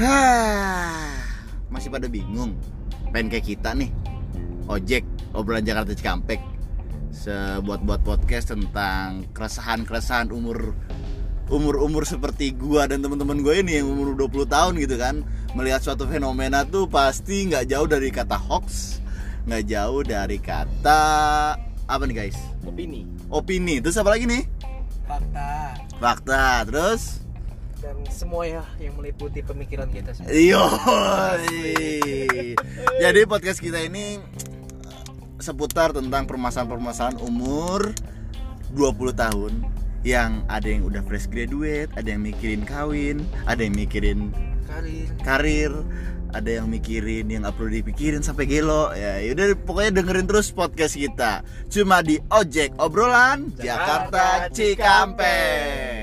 Hah, masih pada bingung. Pengen kayak kita nih. Ojek obrolan Jakarta Cikampek. Sebuat-buat podcast tentang keresahan-keresahan umur umur-umur seperti gua dan teman-teman gue ini yang umur 20 tahun gitu kan. Melihat suatu fenomena tuh pasti nggak jauh dari kata hoax nggak jauh dari kata apa nih guys? Opini. Opini. Terus apa lagi nih? Fakta. Fakta. Terus dan semua ya yang meliputi pemikiran kita semua. Iyo. Jadi podcast kita ini seputar tentang permasalahan-permasalahan umur 20 tahun yang ada yang udah fresh graduate, ada yang mikirin kawin, ada yang mikirin karir karir, ada yang mikirin yang nggak perlu dipikirin sampai gelo. Ya, yaudah pokoknya dengerin terus podcast kita. Cuma di Ojek Obrolan Jakarta Jakarta Cikampek.